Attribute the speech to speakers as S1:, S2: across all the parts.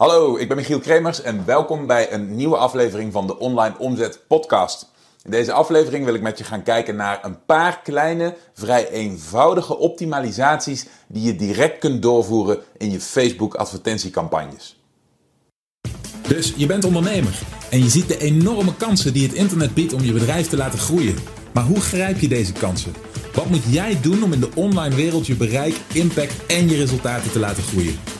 S1: Hallo, ik ben Michiel Kremers en welkom bij een nieuwe aflevering van de Online Omzet Podcast. In deze aflevering wil ik met je gaan kijken naar een paar kleine, vrij eenvoudige optimalisaties die je direct kunt doorvoeren in je Facebook advertentiecampagnes.
S2: Dus je bent ondernemer en je ziet de enorme kansen die het internet biedt om je bedrijf te laten groeien. Maar hoe grijp je deze kansen? Wat moet jij doen om in de online wereld je bereik, impact en je resultaten te laten groeien?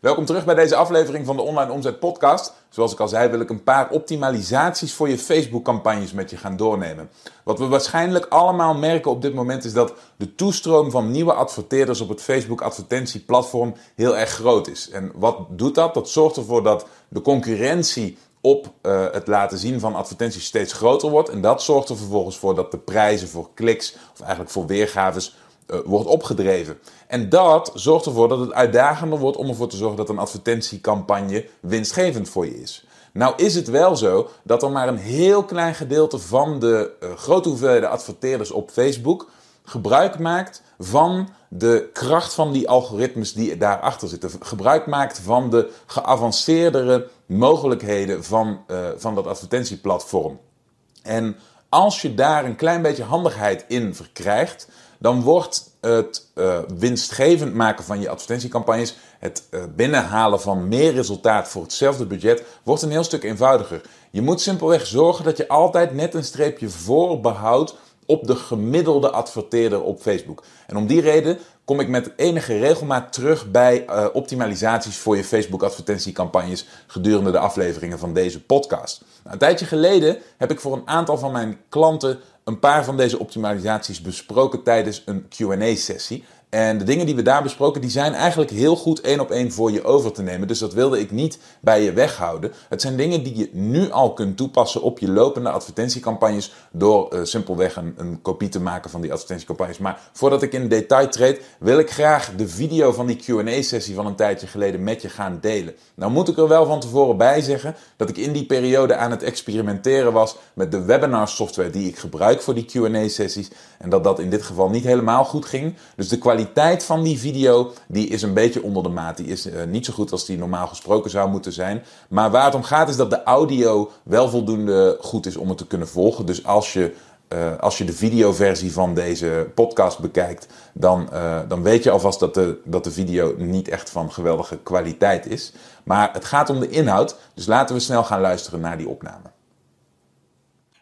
S1: Welkom terug bij deze aflevering van de Online Omzet Podcast. Zoals ik al zei, wil ik een paar optimalisaties voor je Facebook-campagnes met je gaan doornemen. Wat we waarschijnlijk allemaal merken op dit moment is dat de toestroom van nieuwe adverteerders op het Facebook-advertentieplatform heel erg groot is. En wat doet dat? Dat zorgt ervoor dat de concurrentie op uh, het laten zien van advertenties steeds groter wordt. En dat zorgt er vervolgens voor dat de prijzen voor kliks, of eigenlijk voor weergaves, uh, wordt opgedreven. En dat zorgt ervoor dat het uitdagender wordt om ervoor te zorgen dat een advertentiecampagne winstgevend voor je is. Nou is het wel zo dat er maar een heel klein gedeelte van de uh, grote hoeveelheden adverteerders op Facebook gebruik maakt van de kracht van die algoritmes die daarachter zitten. Gebruik maakt van de geavanceerdere mogelijkheden van, uh, van dat advertentieplatform. En als je daar een klein beetje handigheid in verkrijgt, dan wordt het uh, winstgevend maken van je advertentiecampagnes, het uh, binnenhalen van meer resultaat voor hetzelfde budget, wordt een heel stuk eenvoudiger. Je moet simpelweg zorgen dat je altijd net een streepje voor behoudt op de gemiddelde adverteerder op Facebook. En om die reden kom ik met enige regelmaat terug bij uh, optimalisaties voor je Facebook advertentiecampagnes gedurende de afleveringen van deze podcast. Nou, een tijdje geleden heb ik voor een aantal van mijn klanten een paar van deze optimalisaties besproken tijdens een QA-sessie. En de dingen die we daar besproken, die zijn eigenlijk heel goed één op één voor je over te nemen. Dus dat wilde ik niet bij je weghouden. Het zijn dingen die je nu al kunt toepassen op je lopende advertentiecampagnes. Door uh, simpelweg een, een, kopie te maken van die advertentiecampagnes. Maar voordat ik in detail treed, wil ik graag de video van die QA-sessie van een tijdje geleden met je gaan delen. Nou moet ik er wel van tevoren bij zeggen dat ik in die periode aan het experimenteren was met de webinar software die ik gebruik voor die QA-sessies. En dat dat in dit geval niet helemaal goed ging. Dus de kwaliteit van die video die is een beetje onder de maat. Die is uh, niet zo goed als die normaal gesproken zou moeten zijn. Maar waar het om gaat is dat de audio wel voldoende goed is om het te kunnen volgen. Dus als je, uh, als je de videoversie van deze podcast bekijkt, dan, uh, dan weet je alvast dat de, dat de video niet echt van geweldige kwaliteit is. Maar het gaat om de inhoud. Dus laten we snel gaan luisteren naar die opname.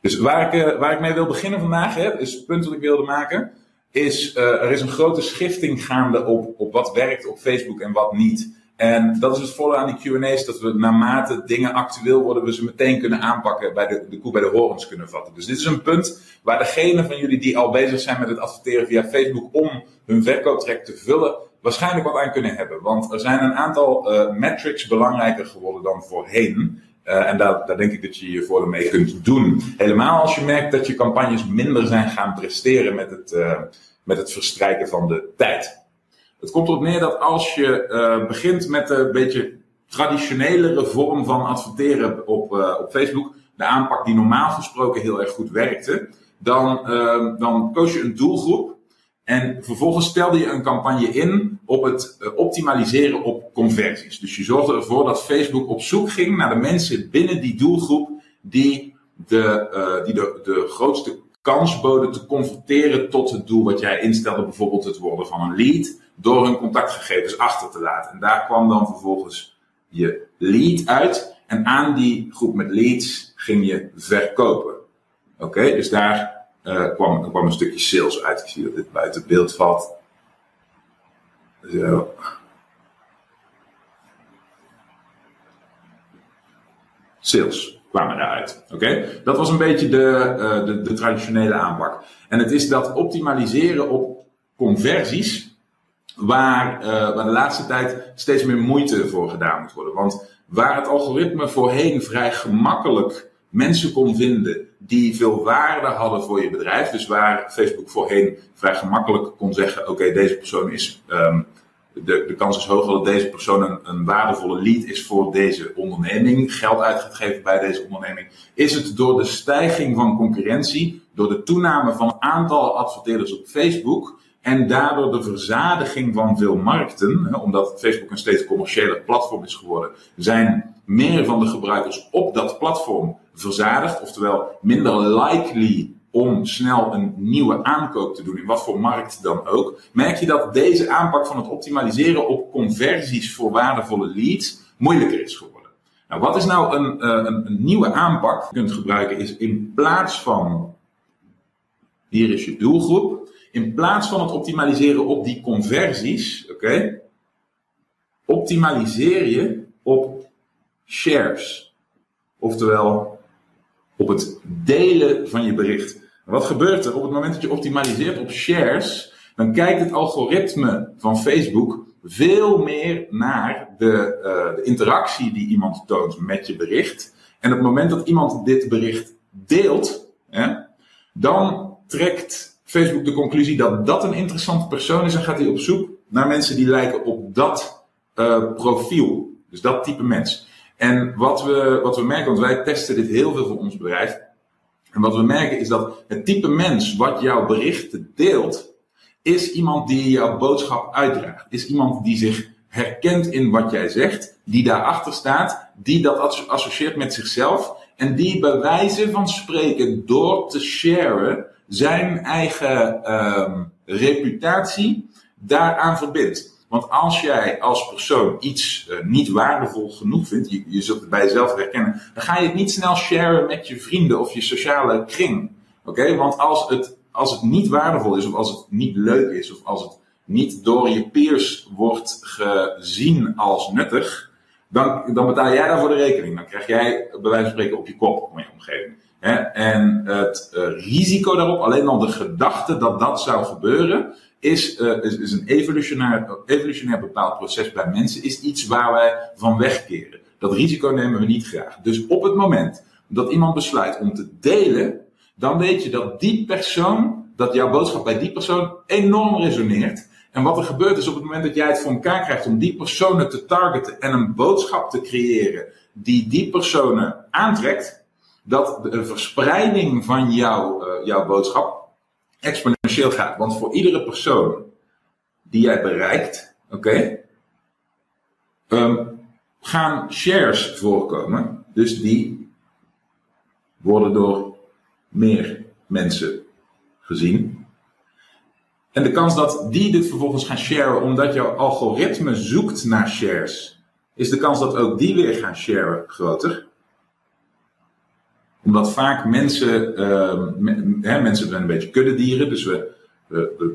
S1: Dus waar ik, waar ik mee wil beginnen vandaag, hè, is het punt dat ik wilde maken, is uh, er is een grote schifting gaande op, op wat werkt op Facebook en wat niet. En dat is het volle aan die Q&A's, dat we naarmate dingen actueel worden, we ze meteen kunnen aanpakken, bij de, de koe bij de horens kunnen vatten. Dus dit is een punt waar degene van jullie die al bezig zijn met het adverteren via Facebook om hun verkooptrek te vullen, waarschijnlijk wat aan kunnen hebben. Want er zijn een aantal uh, metrics belangrijker geworden dan voorheen. Uh, en daar, daar, denk ik dat je je voordeel mee kunt doen. Helemaal als je merkt dat je campagnes minder zijn gaan presteren met het, uh, met het verstrijken van de tijd. Het komt erop neer dat als je uh, begint met een beetje traditionelere vorm van adverteren op, op Facebook, de aanpak die normaal gesproken heel erg goed werkte, dan, dan koos je een doelgroep en vervolgens stelde je een campagne in op het optimaliseren op conversies. Dus je zorgde ervoor dat Facebook op zoek ging naar de mensen binnen die doelgroep die de, uh, die de, de grootste kans boden te converteren tot het doel wat jij instelde, bijvoorbeeld het worden van een lead, door hun contactgegevens achter te laten. En daar kwam dan vervolgens je lead uit. En aan die groep met leads ging je verkopen. Oké, dus daar uh, kwam, kwam een stukje sales uit. Ik zie dat dit buiten beeld valt. Zo. Sales kwamen daaruit. Oké, dat was een beetje de, uh, de, de, traditionele aanpak. En het is dat optimaliseren op conversies, waar, uh, waar de laatste tijd steeds meer moeite voor gedaan moet worden. Want waar het algoritme voorheen vrij gemakkelijk mensen kon vinden die veel waarde hadden voor je bedrijf. Dus waar Facebook voorheen vrij gemakkelijk kon zeggen: oké, deze persoon is, um, de, de kans is hoger dat deze persoon een, waardevolle lead is voor deze onderneming, geld uit gaat geven bij deze onderneming. Is het door de stijging van concurrentie, door de toename van het aantal adverteerders op Facebook en daardoor de verzadiging van veel markten, omdat Facebook een steeds commerciëler platform is geworden, zijn meer van de gebruikers op dat platform verzadigd, oftewel minder likely om snel een nieuwe aankoop te doen, in wat voor markt dan ook, merk je dat deze aanpak van het optimaliseren op conversies voor waardevolle leads moeilijker is geworden. Nou, wat is nou een, een, een nieuwe aanpak die je kunt gebruiken, is in plaats van, hier is je doelgroep, in plaats van het optimaliseren op die conversies, oké, optimaliseer je op shares. Oftewel, op het delen van je bericht. wat gebeurt er op het moment dat je optimaliseert op shares? Dan kijkt het algoritme van Facebook veel meer naar de, uh, de interactie die iemand toont met je bericht. En op het moment dat iemand dit bericht deelt, hè, dan trekt Facebook de conclusie dat dat een interessante persoon is en gaat hij op zoek naar mensen die lijken op dat uh, profiel. Dus dat type mens. En wat we, wat we merken, want wij testen dit heel veel voor ons bedrijf. En wat we merken is dat het type mens wat jouw berichten deelt, is iemand die jouw boodschap uitdraagt. Is iemand die zich herkent in wat jij zegt, die daarachter staat, die dat associeert met zichzelf en die bij wijze van spreken door te sharen zijn eigen uh, reputatie daaraan verbindt. Want als jij als persoon iets uh, niet waardevol genoeg vindt, je, je zult het bij jezelf herkennen, dan ga je het niet snel sharen met je vrienden of je sociale kring. Oké? Want als het, als het niet waardevol is, of als het niet leuk is, of als het niet door je peers wordt gezien als nuttig, dan, dan betaal jij daarvoor de rekening. Dan krijg jij bij wijze van spreken op je kop van je omgeving. Hè? En het uh, risico daarop, alleen al de gedachte dat dat zou gebeuren, is, uh, is, is, een evolutionair, evolutionair bepaald proces bij mensen, is iets waar wij van wegkeren. Dat risico nemen we niet graag. Dus op het moment dat iemand besluit om te delen, dan weet je dat die persoon, dat jouw boodschap bij die persoon enorm resoneert. En wat er gebeurt is op het moment dat jij het voor elkaar krijgt om die personen te targeten en een boodschap te creëren die die personen aantrekt, dat de verspreiding van jouw, uh, jouw boodschap exponentieel gaat. Want voor iedere persoon die jij bereikt, oké, um, gaan shares voorkomen. Dus die worden door meer mensen gezien. En de kans dat die dit vervolgens gaan sharen omdat jouw algoritme zoekt naar shares, is de kans dat ook die weer gaan sharen groter omdat vaak mensen, uh, hè, mensen zijn een beetje kuddedieren, dus we,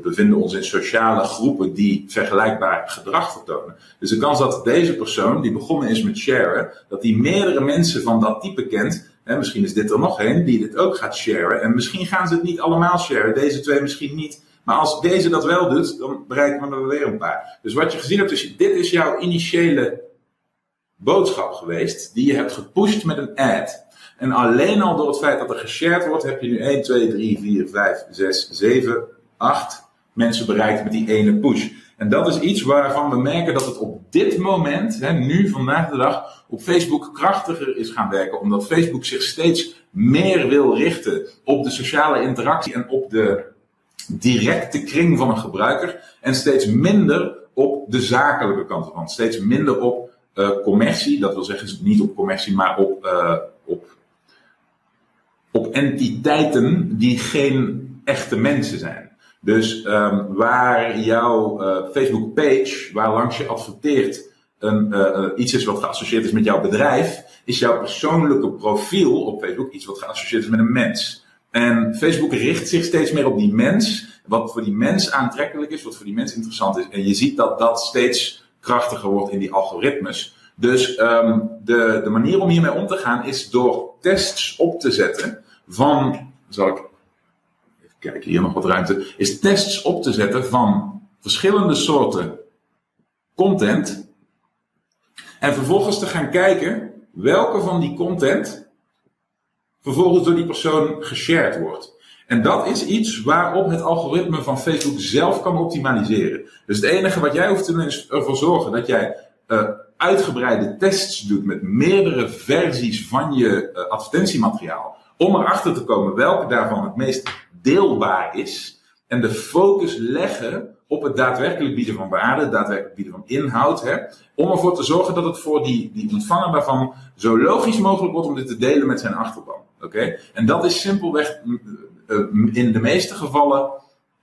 S1: bevinden ons in sociale groepen die vergelijkbaar gedrag vertonen. Dus de kans dat deze persoon, die begonnen is met sharen, dat die meerdere mensen van dat type kent, hè, misschien is dit er nog een die dit ook gaat sharen, en misschien gaan ze het niet allemaal sharen, deze twee misschien niet. Maar als deze dat wel doet, dan bereiken we er weer een paar. Dus wat je gezien hebt, is dit is jouw initiële boodschap geweest, die je hebt gepusht met een ad. En alleen al door het feit dat er geshared wordt, heb je nu 1, 2, 3, 4, 5, 6, 7, 8 mensen bereikt met die ene push. En dat is iets waarvan we merken dat het op dit moment, hè, nu vandaag de dag, op Facebook krachtiger is gaan werken. Omdat Facebook zich steeds meer wil richten op de sociale interactie en op de directe kring van een gebruiker. En steeds minder op de zakelijke kant ervan. Steeds minder op uh, commercie. Dat wil zeggen niet op commercie, maar op, uh, op op entiteiten die geen echte mensen zijn. Dus um, waar jouw uh, Facebook page, waar langs je adverteert, een, uh, iets is wat geassocieerd is met jouw bedrijf, is jouw persoonlijke profiel op Facebook iets wat geassocieerd is met een mens. En Facebook richt zich steeds meer op die mens, wat voor die mens aantrekkelijk is, wat voor die mens interessant is. En je ziet dat dat steeds krachtiger wordt in die algoritmes. Dus um, de, de manier om hiermee om te gaan is door tests op te zetten van, zal ik even kijken, hier nog wat ruimte, is tests op te zetten van verschillende soorten content. En vervolgens te gaan kijken welke van die content vervolgens door die persoon geshared wordt. En dat is iets waarop het algoritme van Facebook zelf kan optimaliseren. Dus het enige wat jij hoeft te doen is ervoor zorgen dat jij uh, uitgebreide tests doet met meerdere versies van je uh, advertentiemateriaal. Om erachter te komen welke daarvan het meest deelbaar is. En de focus leggen op het daadwerkelijk bieden van waarde, het daadwerkelijk bieden van inhoud. Hè, om ervoor te zorgen dat het voor die, die ontvanger daarvan zo logisch mogelijk wordt om dit te delen met zijn achterban. Oké? En dat is simpelweg, uh, in de meeste gevallen,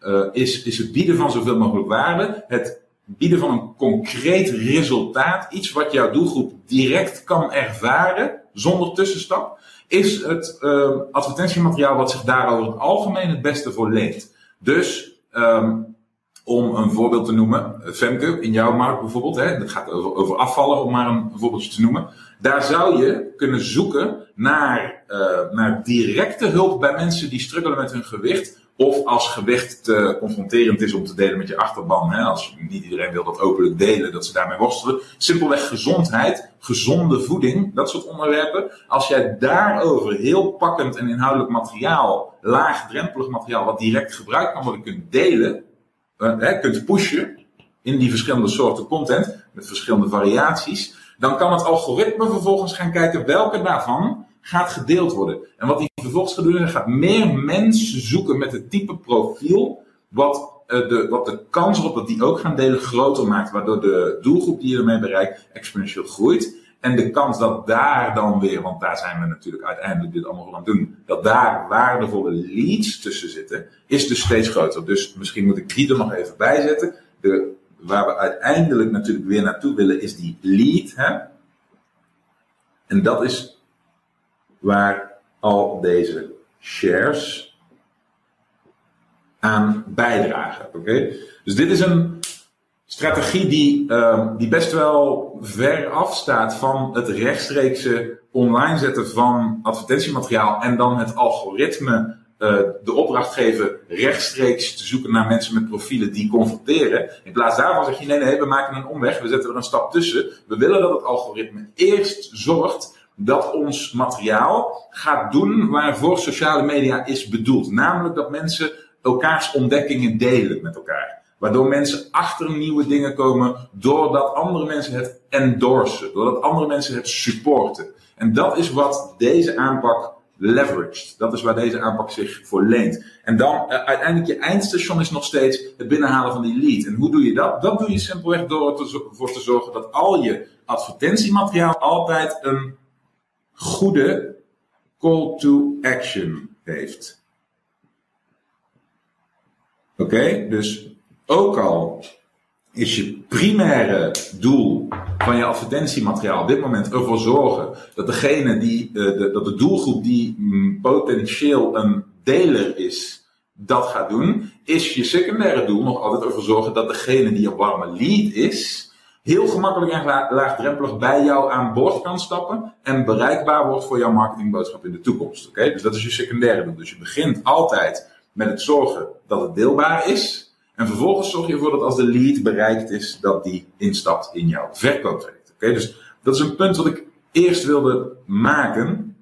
S1: uh, is, is het bieden van zoveel mogelijk waarde, het bieden van een concreet resultaat, iets wat jouw doelgroep direct kan ervaren, zonder tussenstap, is het uh, advertentiemateriaal wat zich daar over het algemeen het beste voor leent. Dus, um, om een voorbeeld te noemen, Femke, in jouw markt bijvoorbeeld, hè, dat gaat over, over afvallen, om maar een voorbeeldje te noemen. Daar zou je kunnen zoeken naar, uh, naar directe hulp bij mensen die struggelen met hun gewicht. Of als gewicht te confronterend is om te delen met je achterban. Hè? Als niet iedereen wil dat openlijk delen, dat ze daarmee worstelen. Simpelweg gezondheid, gezonde voeding, dat soort onderwerpen. Als jij daarover heel pakkend en inhoudelijk materiaal, laagdrempelig materiaal, wat direct gebruikt kan worden, kunt delen, uh, kunt pushen in die verschillende soorten content, met verschillende variaties, dan kan het algoritme vervolgens gaan kijken welke daarvan gaat gedeeld worden. En wat hij vervolgens gaat meer mensen zoeken met het type profiel, wat, uh, de, wat de kans op dat die ook gaan delen groter maakt, waardoor de doelgroep die je ermee bereikt exponentieel groeit. En de kans dat daar dan weer, want daar zijn we natuurlijk uiteindelijk dit allemaal aan het doen, dat daar waardevolle leads tussen zitten, is dus steeds groter. Dus misschien moet ik die er nog even bij zetten. De, waar we uiteindelijk natuurlijk weer naartoe willen, is die lead. Hè? En dat is waar al deze shares aan bijdragen. Oké? Dus dit is een strategie die, uh, die best wel ver afstaat van het rechtstreekse online zetten van advertentiemateriaal en dan het algoritme uh, de opdracht geven rechtstreeks te zoeken naar mensen met profielen die converteren. In plaats daarvan zeg je nee, nee, we maken een omweg, we zetten er een stap tussen. We willen dat het algoritme eerst zorgt dat ons materiaal gaat doen waarvoor sociale media is bedoeld. Namelijk dat mensen elkaars ontdekkingen delen met elkaar. Waardoor mensen achter nieuwe dingen komen doordat andere mensen het endorsen. Doordat andere mensen het supporten. En dat is wat deze aanpak leveraged. Dat is waar deze aanpak zich voor leent. En dan uh, uiteindelijk je eindstation is nog steeds het binnenhalen van die lead. En hoe doe je dat? Dat doe je simpelweg door ervoor te zorgen dat al je advertentiemateriaal altijd een goede call to action heeft. Oké, dus ook al is je primaire doel van je advertentiemateriaal op dit moment ervoor zorgen dat degene die, uh, de, dat de doelgroep die mm, potentieel een deler is, dat gaat doen, is je secundaire doel nog altijd ervoor zorgen dat degene die een warme lead is, heel gemakkelijk en laagdrempelig bij jou aan boord kan stappen en bereikbaar wordt voor jouw marketingboodschap in de toekomst. Oké? Dus dat is je secundaire doel. Dus je begint altijd met het zorgen dat het deelbaar is. En vervolgens zorg je ervoor dat als de lead bereikt is, dat die instapt in jouw verkooptraject. Oké, dus dat is een punt wat ik eerst wilde maken,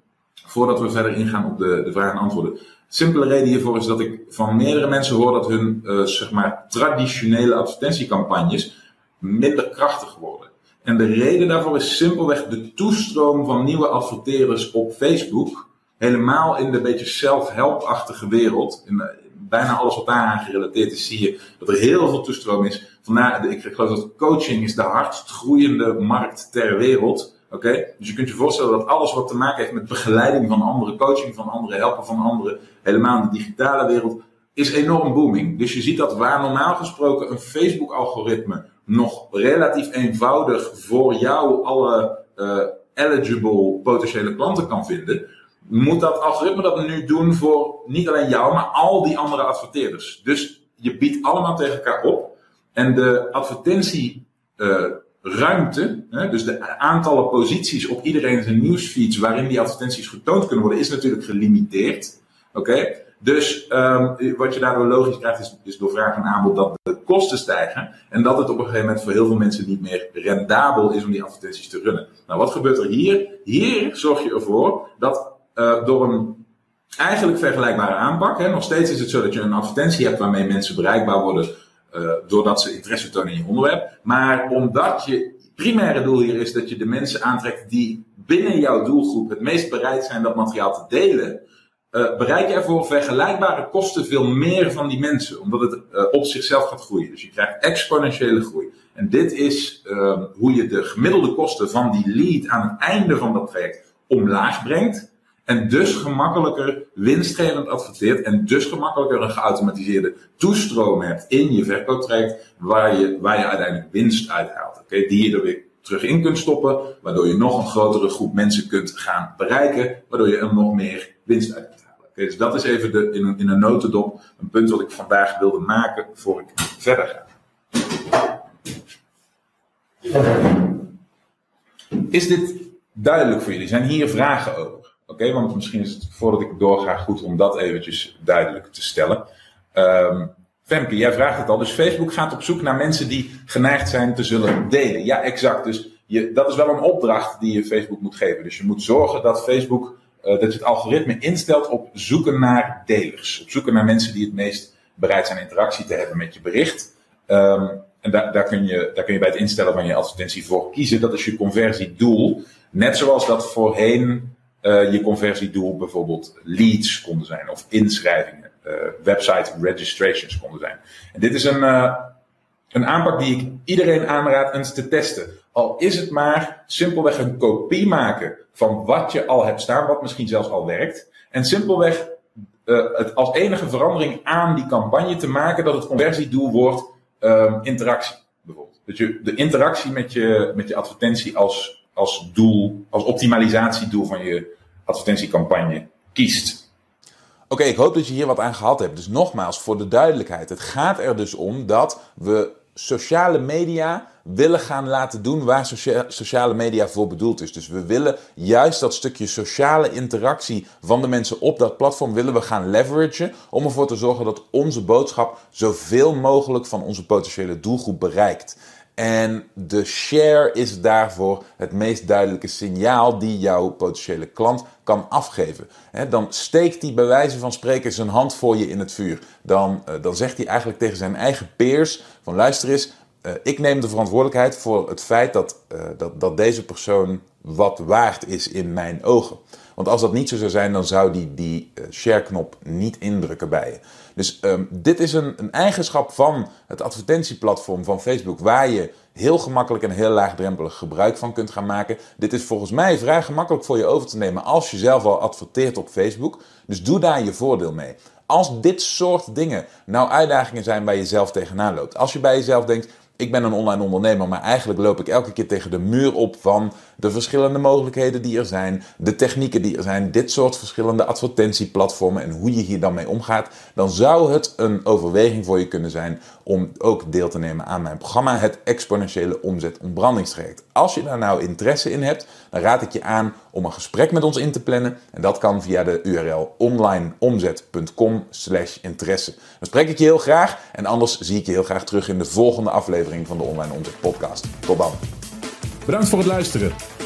S1: voordat we verder ingaan op de, de vragen en antwoorden. Simpele reden hiervoor is dat ik van meerdere mensen hoor dat hun, uh, zeg maar, traditionele advertentiecampagnes minder krachtig worden. En de reden daarvoor is simpelweg de toestroom van nieuwe adverteerders op Facebook. Helemaal in de beetje self-help-achtige wereld. In, bijna alles wat daaraan gerelateerd is, zie je dat er heel veel toestroom is. Vandaar, ik geloof dat coaching is de hardst groeiende markt ter wereld. Oké, dus je kunt je voorstellen dat alles wat te maken heeft met begeleiding van anderen, coaching van anderen, helpen van anderen, helemaal in de digitale wereld, is enorm booming. Dus je ziet dat waar normaal gesproken een Facebook-algoritme nog relatief eenvoudig voor jou alle uh, eligible potentiële klanten kan vinden, moet dat algoritme dat nu doen voor niet alleen jou, maar al die andere adverteerders. Dus je biedt allemaal tegen elkaar op. En de advertentieruimte, uh, dus de aantallen posities op iedereen zijn nieuwsfeeds waarin die advertenties getoond kunnen worden, is natuurlijk gelimiteerd. Oké? Dus um, wat je daardoor logisch krijgt, is, is, door vraag en aanbod dat de kosten stijgen. En dat het op een gegeven moment voor heel veel mensen niet meer rendabel is om die advertenties te runnen. Nou, wat gebeurt er hier? Hier zorg je ervoor dat uh, door een eigenlijk vergelijkbare aanpak. Hè. Nog steeds is het zo dat je een advertentie hebt waarmee mensen bereikbaar worden uh, doordat ze interesse tonen in je onderwerp. Maar omdat je primaire doel hier is dat je de mensen aantrekt die binnen jouw doelgroep het meest bereid zijn dat materiaal te delen, uh, bereik je voor vergelijkbare kosten veel meer van die mensen, omdat het uh, op zichzelf gaat groeien. Dus je krijgt exponentiële groei. En dit is uh, hoe je de gemiddelde kosten van die lead aan het einde van dat traject omlaag brengt. En dus gemakkelijker winstgevend adverteert. En dus gemakkelijker een geautomatiseerde toestroom hebt in je verkooptraject. Waar je, waar je uiteindelijk winst uithaalt. Oké, die je er weer terug in kunt stoppen. Waardoor je nog een grotere groep mensen kunt gaan bereiken. Waardoor je er nog meer winst uit dus dat is even de, in, in een notendop een punt wat ik vandaag wilde maken voor ik verder ga. Is dit duidelijk voor jullie? Zijn hier vragen over? Oké, want misschien is het voordat ik doorga goed om dat eventjes duidelijk te stellen. Um, Femke, jij vraagt het al. Dus Facebook gaat op zoek naar mensen die geneigd zijn te zullen delen. Ja, exact. Dus je, dat is wel een opdracht die je Facebook moet geven. Dus je moet zorgen dat Facebook, dat je het algoritme instelt op zoeken naar delers. Op zoeken naar mensen die het meest bereid zijn interactie te hebben met je bericht. Um, en daar, daar, kun je, daar kun je bij het instellen van je advertentie voor kiezen. Dat is je conversiedoel. Net zoals dat voorheen uh, je conversiedoel bijvoorbeeld leads konden zijn of inschrijvingen, uh, website registrations konden zijn. En dit is een, een aanpak die ik iedereen aanraad eens te testen. Al is het maar simpelweg een kopie maken van wat je al hebt staan, wat misschien zelfs al werkt. En simpelweg het als enige verandering aan die campagne te maken dat het conversiedoel wordt um, interactie. Bijvoorbeeld. Dat je de interactie met je, met je advertentie als als doel, als optimalisatiedoel van je advertentiecampagne kiest.
S2: Oké, ik hoop dat je hier wat aan gehad hebt. Dus nogmaals, voor de duidelijkheid. Het gaat er dus om dat we sociale media willen gaan laten doen waar sociale media voor bedoeld is. Dus we willen juist dat stukje sociale interactie van de mensen op dat platform willen we gaan leveragen om ervoor te zorgen dat onze boodschap zoveel mogelijk van onze potentiële doelgroep bereikt. En de share is daarvoor het meest duidelijke signaal die jouw potentiële klant kan afgeven. dan steekt hij bij wijze van spreken zijn hand voor je in het vuur. Dan, eh, dan zegt hij eigenlijk tegen zijn eigen peers van luister eens, uh, ik neem de verantwoordelijkheid voor het feit dat, uh, dat, dat deze persoon wat waard is in mijn ogen. Want als dat niet zo zou zijn, dan zou die die share-knop niet indrukken bij je. Dus um, dit is een, een eigenschap van het advertentieplatform van Facebook, waar je heel gemakkelijk en heel laagdrempelig gebruik van kunt gaan maken. Dit is volgens mij vrij gemakkelijk voor je over te nemen als je zelf al adverteert op Facebook. Dus doe daar je voordeel mee. Als dit soort dingen nou uitdagingen zijn waar je zelf tegenaan loopt. Als je bij jezelf denkt, ik ben een online ondernemer, maar eigenlijk loop ik elke keer tegen de muur op van de verschillende mogelijkheden die er zijn, de technieken die er zijn, dit soort verschillende advertentieplatformen en hoe je hier dan mee omgaat, dan zou het een overweging voor je kunnen zijn om ook deel te nemen aan mijn programma, het exponentiële omzet ontbrandingstraject. Als je daar nou interesse in hebt, dan raad ik je aan om een gesprek met ons in te plannen en dat kan via de URL onlineomzet.com/interesse. Dan spreek ik je heel graag en anders zie ik je heel graag terug in de volgende aflevering van de Online Omzet Podcast. Tot dan. Bedankt voor het luisteren.